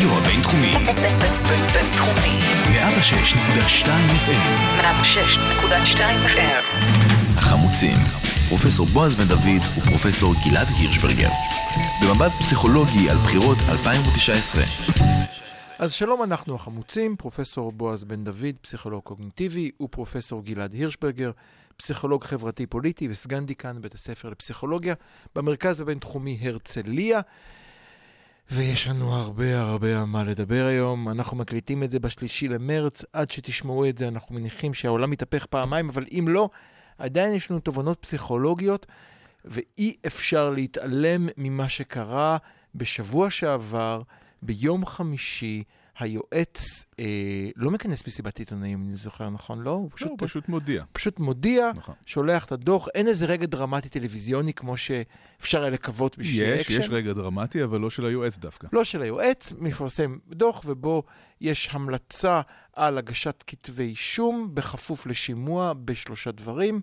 הרדיו הבינתחומי. בינתחומי. 106.2 FM. 106.2 FM. החמוצים, פרופסור בועז בן דוד ופרופסור גלעד הירשברגר. במבט פסיכולוגי על בחירות 2019. אז שלום, אנחנו החמוצים, פרופסור בועז בן דוד, פסיכולוג קוגניטיבי, ופרופסור גלעד הירשברגר, פסיכולוג חברתי-פוליטי וסגן דיקן בית הספר לפסיכולוגיה במרכז הבינתחומי הרצליה. ויש לנו הרבה הרבה מה לדבר היום. אנחנו מקליטים את זה בשלישי למרץ, עד שתשמעו את זה אנחנו מניחים שהעולם יתהפך פעמיים, אבל אם לא, עדיין יש לנו תובנות פסיכולוגיות, ואי אפשר להתעלם ממה שקרה בשבוע שעבר, ביום חמישי, היועץ אה, לא מכנס מסיבת עיתונאים, אני זוכר נכון, לא? הוא לא, הוא פשוט מודיע. פשוט מודיע, נכון. שולח את הדוח, אין איזה רגע דרמטי טלוויזיוני כמו שאפשר היה לקוות בשביל יש, אקשן. יש רגע דרמטי, אבל לא של היועץ דווקא. לא של היועץ, מפרסם דוח ובו יש המלצה על הגשת כתבי אישום בכפוף לשימוע בשלושה דברים,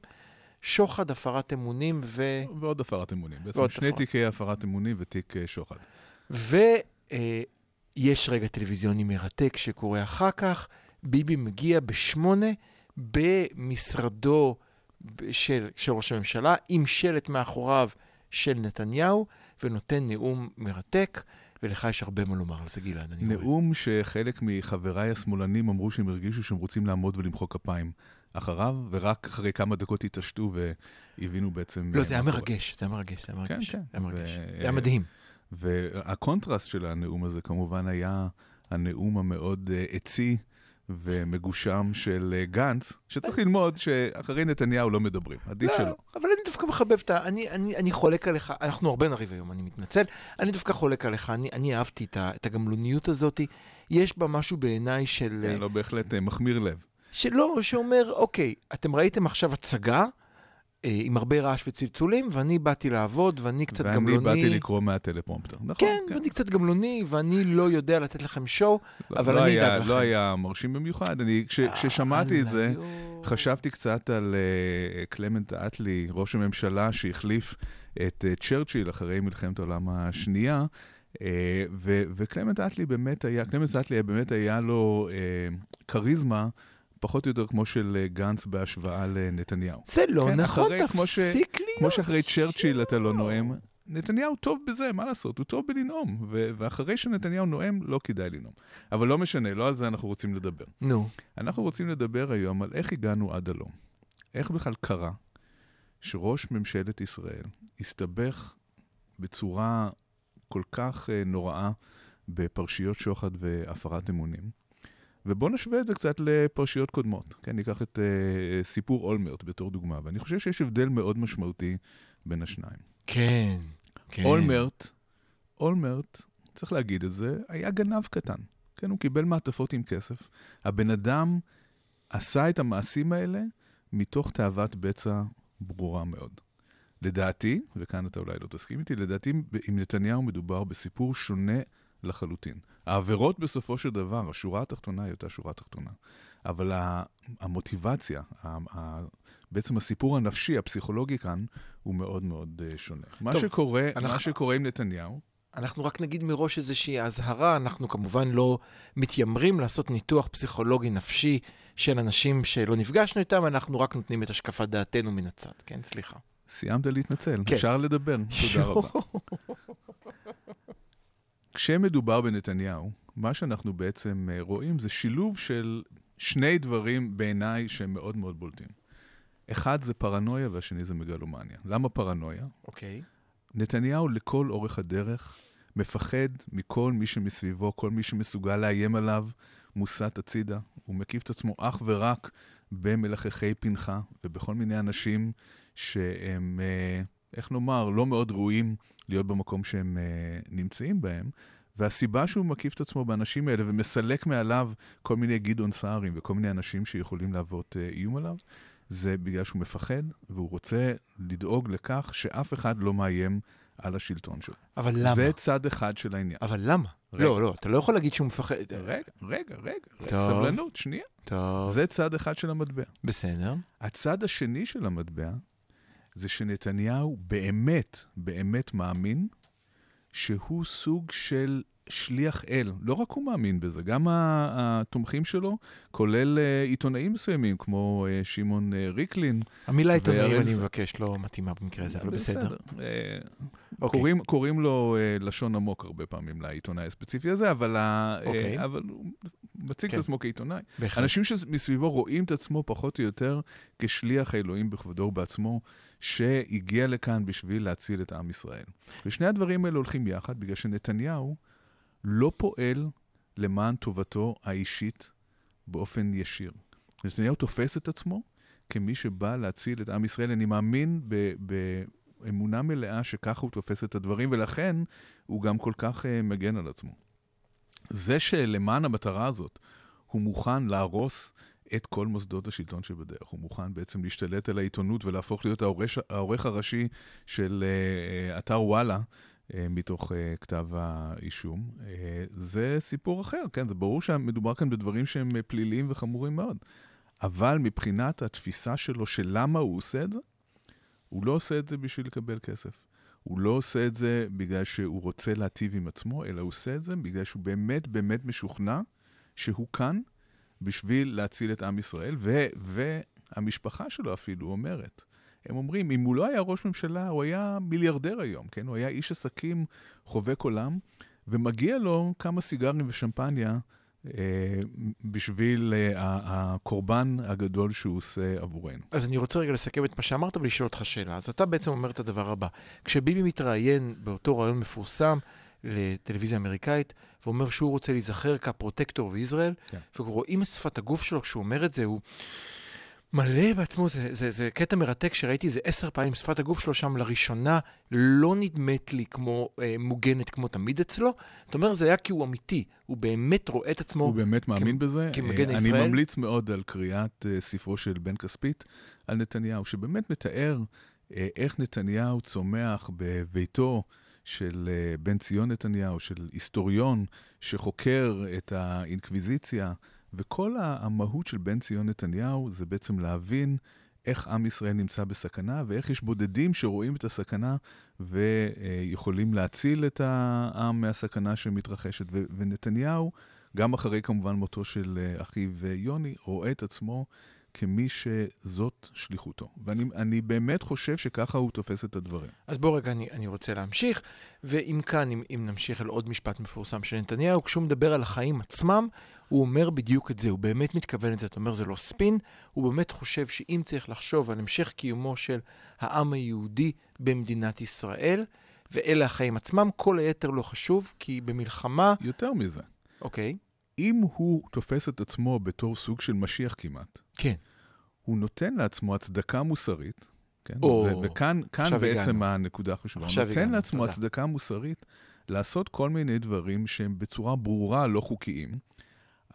שוחד, הפרת אמונים ו... ועוד הפרת אמונים. בעצם שני הפרת. תיק הפרת אמונים ותיק אה, ויש רגע טלוויזיוני מרתק שקורה אחר כך. ביבי מגיע בשמונה במשרדו של, של ראש הממשלה, עם שלט מאחוריו של נתניהו, ונותן נאום מרתק, ולך יש הרבה מה לומר על זה, גלעד. אני רואה. נאום שחלק מחבריי השמאלנים אמרו שהם הרגישו שהם רוצים לעמוד ולמחוא כפיים אחריו, ורק אחרי כמה דקות התעשתו והבינו בעצם... לא, אה, זה היה. מרגש, זה היה מרגש, זה היה כן, מרגש. כן. ו- זה היה מדהים. והקונטרסט של הנאום הזה כמובן היה הנאום המאוד אה, עצי ומגושם של אה, גנץ, שצריך ללמוד שאחרי נתניהו לא מדברים, עדיף לא, שלא. אבל אני דווקא מחבב את ה... אני, אני, אני חולק עליך, אנחנו הרבה נריב היום, אני מתנצל. אני דווקא חולק עליך, אני, אני אהבתי את, ה, את הגמלוניות הזאת. יש בה משהו בעיניי של... כן, לא, בהחלט אה, מחמיר לב. שלא, שאומר, אוקיי, אתם ראיתם עכשיו הצגה אה, עם הרבה רעש וצלצולים, ואני באתי לעבוד, ואני קצת ואני גמלוני. באתי לקרוא מהטלפרומפטר. נכון, כן, ואני קצת גמלוני, ואני לא יודע לתת לכם show, לא- אבל לא אני היה- אדאג לכם. לא היה מרשים במיוחד. אני, כש, כששמעתי את זה. חשבתי קצת על uh, קלמנט אטלי, ראש הממשלה שהחליף את uh, צ'רצ'יל אחרי מלחמת העולם השנייה, uh, ו- וקלמנט אטלי באמת היה, קלמנט אטלי באמת היה לו uh, כריזמה. פחות או יותר כמו של אה, גנץ בהשוואה לנתניהו. זה לא כן, נכון, אחרי- כמו ש- תפסיק להיות. כמו שאחרי צ'רצ'יל אתה לא נואם, נתניהו טוב בזה, מה לעשות? הוא טוב בלנאום, ו- ואחרי שנתניהו נואם, לא כדאי לנאום. אבל לא משנה, לא על זה אנחנו רוצים לדבר. נו, אנחנו רוצים לדבר היום על איך הגענו עד הלום. איך בכלל קרה שראש ממשלת ישראל הסתבך בצורה כל כך אה, נוראה בפרשיות שוחד והפרת אמונים. ובואו נשווה את זה קצת לפרשיות קודמות. כן, ניקח את אה, סיפור אולמרט בתור דוגמה, ואני חושב שיש הבדל מאוד משמעותי בין השניים. כן, כן. אולמרט, אולמרט, צריך להגיד את זה, היה גנב קטן. כן, הוא קיבל מעטפות עם כסף. הבן אדם עשה את המעשים האלה מתוך תאוות בצע ברורה מאוד. לדעתי, וכאן אתה אולי לא תסכים איתי, לדעתי עם נתניהו מדובר בסיפור שונה לחלוטין. העבירות בסופו של דבר, השורה התחתונה היא אותה שורה תחתונה. אבל המוטיבציה, בעצם הסיפור הנפשי, הפסיכולוגי כאן, הוא מאוד מאוד אה, שונה. מה טוב, שקורה, אנחנו- מה שקורה עם נתניהו, אנחנו רק נגיד מראש איזושהי אזהרה, אנחנו כמובן לא מתיימרים לעשות ניתוח פסיכולוגי נפשי של אנשים שלא נפגשנו איתם, אנחנו רק נותנים את השקפת דעתנו מן הצד, כן? סליחה. סיימת להתנצל, כן. אפשר לדבר, תודה רבה. כשמדובר בנתניהו, מה שאנחנו בעצם אה, רואים זה שילוב של שני דברים בעיניי שהם מאוד מאוד בולטים. אחד זה פרנויה והשני זה מגלומניה. למה פרנויה? אוקיי. נתניהו לכל אורך הדרך מפחד מכל מי שמסביבו, כל מי שמסוגל לאיים עליו, מוסט הצידה. הוא מקיף את עצמו אך ורק במלחכי פנחה ובכל מיני אנשים שהם, אה, איך נאמר, לא מאוד ראויים להיות במקום שהם אה, נמצאים בהם. והסיבה שהוא מקיף את עצמו באנשים האלה ומסלק מעליו כל מיני גדעון סערים וכל מיני אנשים שיכולים להוות אה, איום עליו, זה בגלל שהוא מפחד, והוא רוצה לדאוג לכך שאף אחד לא מאיים על השלטון שלו. אבל למה? זה צד אחד של העניין. אבל למה? רגע. לא, לא, אתה לא יכול להגיד שהוא מפחד. רגע, רגע, רגע, רגע, טוב. סבלנות, שנייה. טוב, זה צד אחד של המטבע. בסדר. הצד השני של המטבע זה שנתניהו באמת, באמת מאמין שהוא סוג של שליח אל. לא רק הוא מאמין בזה, גם התומכים שלו, כולל אה, עיתונאים מסוימים, כמו אה, שמעון אה, ריקלין. המילה עיתונאים, אני מבקש, לא מתאימה במקרה הזה, אבל בסדר. אוקיי. קוראים, קוראים לו לשון עמוק הרבה פעמים לעיתונאי הספציפי הזה, אבל, אה, אוקיי. אבל מציג כן. את עצמו כעיתונאי. בהחלט. אנשים שמסביבו רואים את עצמו פחות או יותר כשליח האלוהים בכבודו ובעצמו, שהגיע לכאן בשביל להציל את עם ישראל. ושני הדברים האלה הולכים יחד, בגלל שנתניהו לא פועל למען טובתו האישית באופן ישיר. נתניהו תופס את עצמו כמי שבא להציל את עם ישראל. אני מאמין ב... ב אמונה מלאה שככה הוא תופס את הדברים, ולכן הוא גם כל כך uh, מגן על עצמו. זה שלמען המטרה הזאת הוא מוכן להרוס את כל מוסדות השלטון שבדרך. הוא מוכן בעצם להשתלט על העיתונות ולהפוך להיות העורש, העורך הראשי של uh, אתר וואלה. uh, מתוך uh, כתב האישום. Uh, זה סיפור אחר, כן? זה ברור שמדובר כאן בדברים שהם פליליים וחמורים מאוד. אבל מבחינת התפיסה שלו של למה הוא עושה את זה, הוא לא עושה את זה בשביל לקבל כסף. הוא לא עושה את זה בגלל שהוא רוצה להטיב עם עצמו, אלא הוא עושה את זה בגלל שהוא באמת באמת משוכנע שהוא כאן בשביל להציל את עם ישראל, ו- והמשפחה שלו אפילו אומרת. הם אומרים, אם הוא לא היה ראש ממשלה, הוא היה מיליארדר היום, כן? הוא היה איש עסקים חובק עולם, ומגיע לו כמה סיגרים ושמפניה בשביל אה, הקורבן הגדול שהוא עושה עבורנו. אז אני רוצה רגע לסכם את מה שאמרת ולשאול אותך שאלה. אז אתה בעצם אומר את הדבר הבא. כשביבי מתראיין באותו ראיון מפורסם לטלוויזיה אמריקאית, ואומר שהוא רוצה להיזכר כפרוטקטור בישראל, כן. ורואים את שפת הגוף שלו כשהוא אומר את זה, הוא מלא בעצמו, זה, זה, זה קטע מרתק שראיתי איזה עשר פעמים, שפת הגוף שלו שם לראשונה לא נדמת לי כמו אה, מוגנת כמו תמיד אצלו. אתה אומר, זה היה כי הוא אמיתי, הוא באמת רואה את עצמו. הוא באמת מאמין כ- בזה. כמגן אה, ישראל? אני ממליץ מאוד על קריאת אה, ספרו של בן כספית על נתניהו, שבאמת מתאר אה, איך נתניהו צומח בביתו של אה, בן ציון נתניהו, של היסטוריון שחוקר את האינקוויזיציה, וכל המהות של בן ציון נתניהו זה בעצם להבין איך עם ישראל נמצא בסכנה, ואיך יש בודדים שרואים את הסכנה ויכולים להציל את העם מהסכנה שמתרחשת. ו- ונתניהו, גם אחרי כמובן מותו של אה, אחיו אה, יוני, רואה את עצמו כמי שזאת שליחותו. ואני אני באמת חושב שככה הוא תופס את הדברים. אז בוא רגע, אני, אני רוצה להמשיך. ואם כאן, אם, אם נמשיך על עוד משפט מפורסם של נתניהו, כשהוא מדבר על החיים עצמם, הוא אומר בדיוק את זה, הוא באמת מתכוון את זה. אתה אומר, זה לא ספין, הוא באמת חושב שאם צריך לחשוב על המשך קיומו של העם היהודי במדינת ישראל, ואלה החיים עצמם, כל היתר לא חשוב, כי במלחמה, יותר מזה, אוקיי, אם הוא תופס את עצמו בתור סוג של משיח כמעט, כן, הוא נותן לעצמו הצדקה מוסרית, כן? או, זה, וכאן כאן בעצם הגענו. הנקודה החשובה. הוא נותן הגענו, לעצמו תודה. הצדקה מוסרית לעשות כל מיני דברים שהם בצורה ברורה לא חוקיים,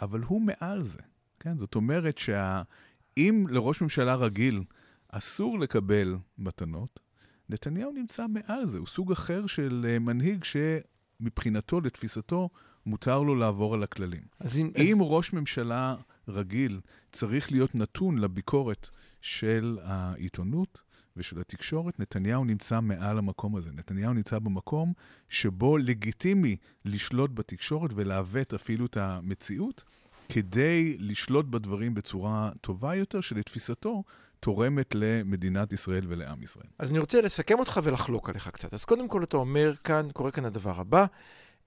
אבל הוא מעל זה, כן? זאת אומרת שאם לראש ממשלה רגיל אסור לקבל מתנות, נתניהו נמצא מעל זה, הוא סוג אחר של אה, מנהיג שמבחינתו, לתפיסתו, מותר לו לעבור על הכללים. אז אם... אם אז, ראש ממשלה רגיל צריך להיות נתון לביקורת של העיתונות ושל התקשורת, נתניהו נמצא מעל המקום הזה. נתניהו נמצא במקום שבו לגיטימי לשלוט בתקשורת ולעוות אפילו את המציאות, כדי לשלוט בדברים בצורה טובה יותר, שלתפיסתו תורמת למדינת ישראל ולעם ישראל. אז אני רוצה לסכם אותך ולחלוק עליך קצת. אז קודם כל אתה אומר כאן, קורה כאן הדבר הבא,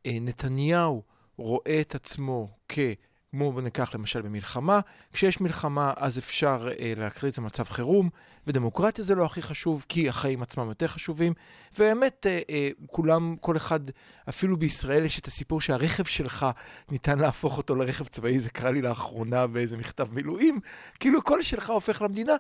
אה, נתניהו רואה את עצמו כ... כמו ניקח למשל במלחמה, כשיש מלחמה אז אפשר אה, להכריז על מצב חירום, ודמוקרטיה זה לא הכי חשוב, כי החיים עצמם יותר חשובים. והאמת, אה, אה, כולם, כל אחד, אפילו בישראל יש את הסיפור שהרכב שלך, ניתן להפוך אותו לרכב צבאי, זה קרה לי לאחרונה באיזה מכתב מילואים, כאילו כל שלך הופך למדינה,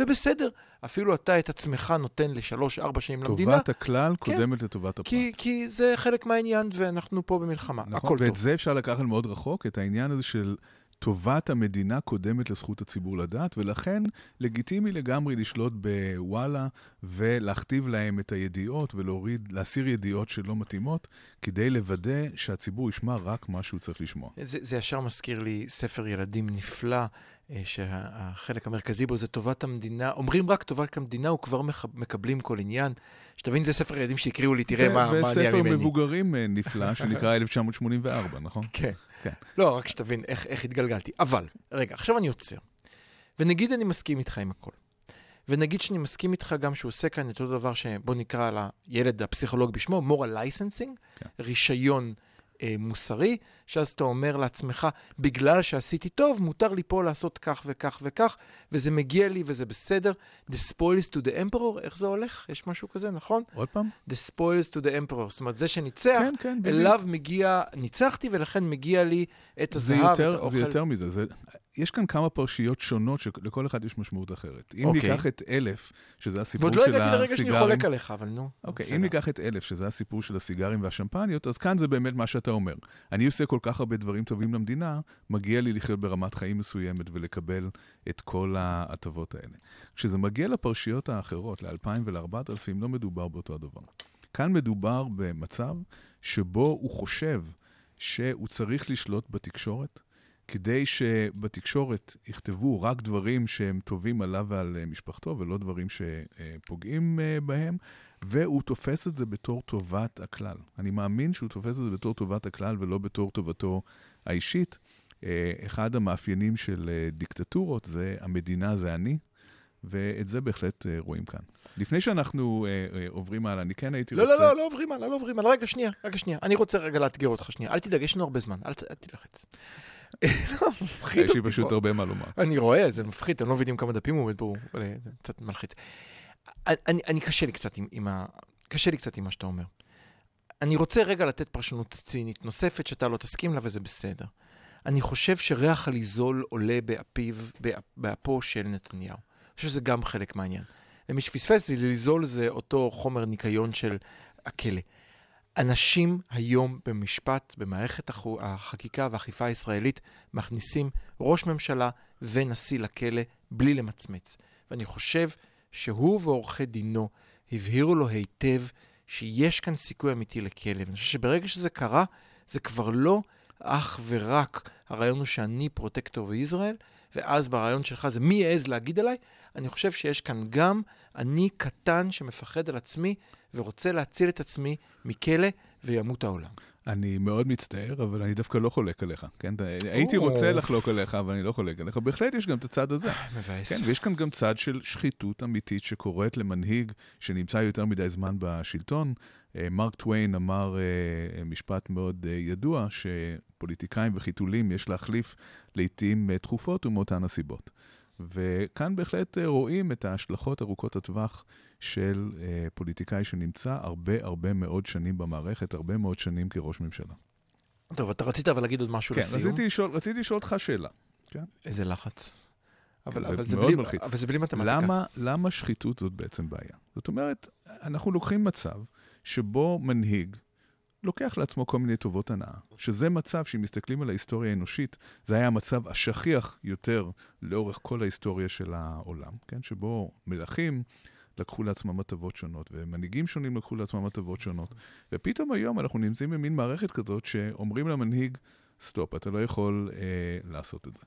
ובסדר, אפילו אתה את עצמך נותן לשלוש-ארבע שנים למדינה. טובת הכלל כן. קודמת לטובת הפרט. כי, כי זה חלק מהעניין, ואנחנו פה במלחמה. נכון, הכל ואת טוב. זה אפשר לקחת מאוד רחוק, את העניין הזה של טובת המדינה קודמת לזכות הציבור לדעת, ולכן לגיטימי לגמרי לשלוט בוואלה ולהכתיב להם את הידיעות ולהוריד, להסיר ידיעות שלא מתאימות, כדי לוודא שהציבור ישמע רק מה שהוא צריך לשמוע. זה, זה ישר מזכיר לי ספר ילדים נפלא, שהחלק המרכזי בו זה טובת המדינה. אומרים רק טובת המדינה וכבר מקבלים כל עניין. שתבין, זה ספר ילדים שהקריאו לי, תראה מה, מה נהיה וספר ממני. מבוגרים אה, נפלא, שנקרא 1984, נכון? כן. כן. לא, רק שתבין איך, איך התגלגלתי. אבל, רגע, עכשיו אני עוצר. ונגיד אני מסכים איתך עם הכל. ונגיד שאני מסכים איתך גם שהוא עושה כאן את אותו דבר שבוא נקרא לילד הפסיכולוג בשמו, moral licensing, כן. רישיון אה, מוסרי, שאז אתה אומר לעצמך, בגלל שעשיתי טוב, מותר לי פה לעשות כך וכך וכך, וזה מגיע לי וזה בסדר. The spoils to the emperor, איך זה הולך? יש משהו כזה, נכון? עוד פעם? The spoils to the emperor, זאת אומרת, זה שניצח, כן, כן, בדיוק. אליו מגיע, ניצחתי ולכן מגיע לי את זה הזהב, את יותר, האוכל. זה יותר מזה, זה, יש כאן כמה פרשיות שונות שלכל אחד יש משמעות אחרת. אם אוקיי. ניקח את אלף, שזה הסיפור ועוד של לא הסיגרים... הגעתי לרגע שאני חולק עליך, אבל נו. אוקיי, בסדר. אם ניקח את אלף, שזה הסיפור של הסיגרים והשמפניות, אז כאן זה באמת מה שאתה אומר. אני עושה כל כך הרבה דברים טובים למדינה, מגיע לי לחיות ברמת חיים מסוימת ולקבל את כל ההטבות האלה. כשזה מגיע לפרשיות האחרות, ל-2,000 ול-4,000, לא מדובר באותו הדבר. כאן מדובר במצב שבו הוא חושב שהוא צריך לשלוט בתקשורת, כדי שבתקשורת יכתבו רק דברים שהם טובים עליו ועל משפחתו, ולא דברים שפוגעים אה, בהם, והוא תופס את זה בתור טובת הכלל. אני מאמין שהוא תופס את זה בתור טובת הכלל ולא בתור טובתו האישית. אה, אחד המאפיינים של אה, דיקטטורות זה המדינה זה אני, ואת זה בהחלט אה, רואים כאן. לפני שאנחנו עוברים הלאה, אני כן הייתי לא, רוצה... לא, לא, לא עוברים הלאה, לא עוברים הלאה. רגע, שנייה, רגע, שנייה. אני רוצה רגע לאתגר אותך שנייה. אל תדאג, יש לנו הרבה זמן, אל אל תילחץ. לא, יש לי פשוט פה. הרבה מה לומר. אני רואה, זה מפחיד, אתם לא מבינים כמה דפים הוא עומד אה, קצת מלחיץ. אני, אני קשה לי קצת עם, עם ה... קשה לי קצת עם מה שאתה אומר. אני רוצה רגע לתת פרשנות צינית נוספת שאתה לא תסכים לה וזה בסדר. אני חושב שריח הליזול עולה באפיו, באפ- באפו של נתניהו. אני חושב שזה גם חלק מהעניין. למי שפספס, ליזול זה אותו חומר ניקיון של הכלא. אנשים היום במשפט, במערכת החקיקה והאכיפה הישראלית, מכניסים ראש ממשלה ונשיא לכלא בלי למצמץ. ואני חושב שהוא ועורכי דינו הבהירו לו היטב שיש כאן סיכוי אמיתי לכלא. ואני חושב שברגע שזה קרה, זה כבר לא אך ורק הרעיון הוא שאני פרוטקטור בישראל, ואז ברעיון שלך זה מי יעז להגיד עליי. אני חושב שיש כאן גם אני קטן שמפחד על עצמי ורוצה להציל את עצמי מכלא וימות העולם. אני מאוד מצטער, אבל אני דווקא לא חולק עליך, כן? הייתי. רוצה לחלוק עליך, אבל אני לא חולק עליך. בהחלט יש גם את הצד הזה. מבאס. כן, ויש כאן גם צד של שחיתות אמיתית שקורית למנהיג שנמצא יותר מדי זמן בשלטון. אה, מרק טוויין אמר אה, משפט מאוד אה, ידוע, שפוליטיקאים וחיתולים יש להחליף לעיתים אה, תכופות ומאותן הסיבות. וכאן בהחלט אה, רואים את ההשלכות ארוכות הטווח של אה, פוליטיקאי שנמצא הרבה הרבה מאוד שנים במערכת, הרבה מאוד שנים כראש ממשלה. טוב, אתה רצית אבל להגיד עוד משהו כן, לסיום? רציתי לשאול, רציתי לשאול אותך שאלה. איזה לחץ. אבל, זה אבל, זה בלי, מלחיץ. אבל זה בלי מתמטיקה. למה, למה שחיתות זאת בעצם בעיה? זאת אומרת, אנחנו לוקחים מצב שבו מנהיג לוקח לעצמו כל מיני טובות הנאה, שזה מצב, שאם מסתכלים על ההיסטוריה האנושית, זה היה המצב השכיח יותר לאורך כל ההיסטוריה של העולם, כן? שבו מלכים לקחו לעצמם הטבות שונות, ומנהיגים שונים לקחו לעצמם הטבות שונות. ופתאום היום אנחנו נמצאים במין מערכת כזאת שאומרים למנהיג, סטופ, אתה לא יכול אה, לעשות את זה.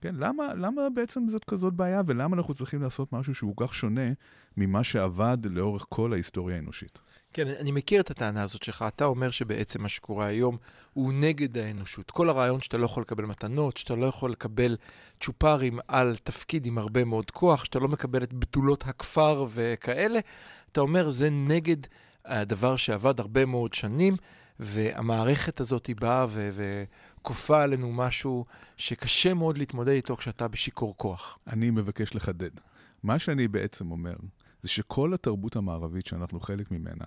כן, למה, למה בעצם זאת כזאת בעיה, ולמה אנחנו צריכים לעשות משהו שהוא כך שונה ממה שעבד לאורך כל ההיסטוריה האנושית? כן, אני מכיר את הטענה הזאת שלך. אתה אומר שבעצם מה שקורה היום הוא נגד האנושות. כל הרעיון שאתה לא יכול לקבל מתנות, שאתה לא יכול לקבל צ'ופרים על תפקיד עם הרבה מאוד כוח, שאתה לא מקבל את בתולות הכפר וכאלה, אתה אומר זה נגד הדבר שעבד הרבה מאוד שנים, והמערכת הזאת היא באה ו- וכופה עלינו משהו שקשה מאוד להתמודד איתו כשאתה בשיכור כוח. אני מבקש לחדד. מה שאני בעצם אומר, זה שכל התרבות המערבית שאנחנו חלק ממנה,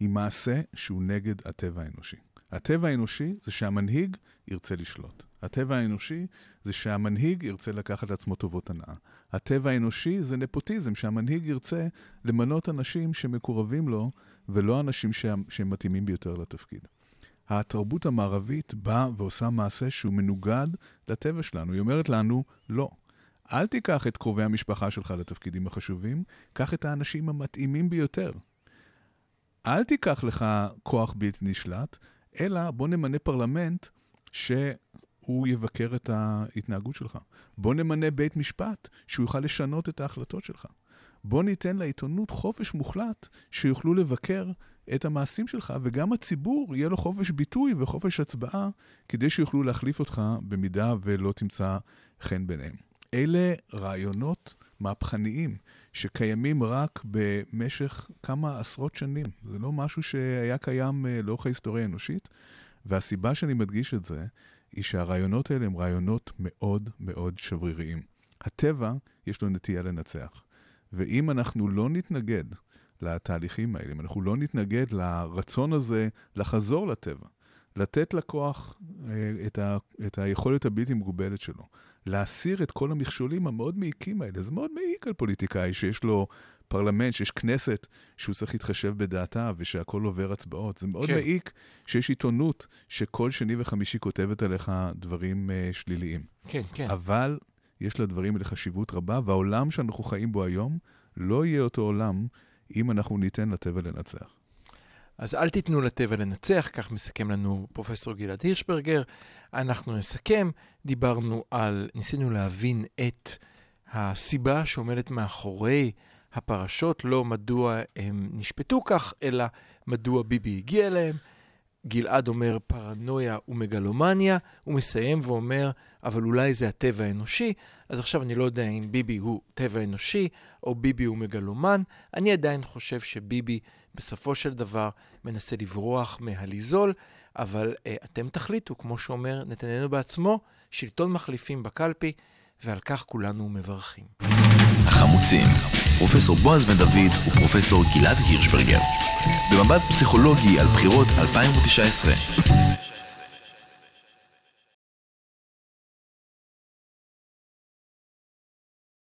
היא מעשה שהוא נגד הטבע האנושי. הטבע האנושי זה שהמנהיג ירצה לשלוט. הטבע האנושי זה שהמנהיג ירצה לקחת לעצמו טובות הנאה. הטבע האנושי זה נפוטיזם, שהמנהיג ירצה למנות אנשים שמקורבים לו, ולא אנשים שהם מתאימים ביותר לתפקיד. התרבות המערבית באה ועושה מעשה שהוא מנוגד לטבע שלנו. היא אומרת לנו, לא. אל תיקח את קרובי המשפחה שלך לתפקידים החשובים, קח את האנשים המתאימים ביותר. אל תיקח לך כוח בלתי נשלט, אלא בוא נמנה פרלמנט שהוא יבקר את ההתנהגות שלך. בוא נמנה בית משפט שהוא יוכל לשנות את ההחלטות שלך. בוא ניתן לעיתונות חופש מוחלט שיוכלו לבקר את המעשים שלך, וגם הציבור יהיה לו חופש ביטוי וחופש הצבעה, כדי שיוכלו להחליף אותך במידה ולא תמצא חן ביניהם. אלה רעיונות מהפכניים שקיימים רק במשך כמה עשרות שנים. זה לא משהו שהיה קיים אה, לאורך ההיסטוריה האנושית, והסיבה שאני מדגיש את זה, היא שהרעיונות האלה הם רעיונות מאוד מאוד שבריריים. הטבע, יש לו נטייה לנצח. ואם אנחנו לא נתנגד לתהליכים האלה, אם אנחנו לא נתנגד לרצון הזה לחזור לטבע, לתת לכוח אה, את, ה, את היכולת הבלתי מוגבלת שלו, להסיר את כל המכשולים המאוד מעיקים האלה. זה מאוד מעיק על פוליטיקאי שיש לו פרלמנט, שיש כנסת שהוא צריך להתחשב בדעתה ושהכול עובר הצבעות. זה מאוד כן. מעיק שיש עיתונות שכל שני וחמישי כותבת עליך דברים uh, שליליים. כן, כן. אבל יש לדברים האלה חשיבות רבה, והעולם שאנחנו חיים בו היום לא יהיה אותו עולם אם אנחנו ניתן לטבע לנצח. אז אל תיתנו לטבע לנצח, כך מסכם לנו פרופסור גלעד הירשברגר. אנחנו נסכם, דיברנו על, ניסינו להבין את הסיבה שעומדת מאחורי הפרשות, לא מדוע הם נשפטו כך, אלא מדוע ביבי הגיע אליהם. גלעד אומר פרנויה ומגלומניה, הוא מסיים ואומר, אבל אולי זה הטבע האנושי, אז עכשיו אני לא יודע אם ביבי הוא טבע אנושי או ביבי הוא מגלומן. אני עדיין חושב שביבי בסופו של דבר מנסה לברוח מהליזול, אבל אה, אתם תחליטו, כמו שאומר נתניהו בעצמו, שלטון מחליפים בקלפי, ועל כך כולנו מברכים. החמוצים, פרופסור בועז בן דוד ופרופסור גלעד הירשברגר. במבט פסיכולוגי על בחירות 2019.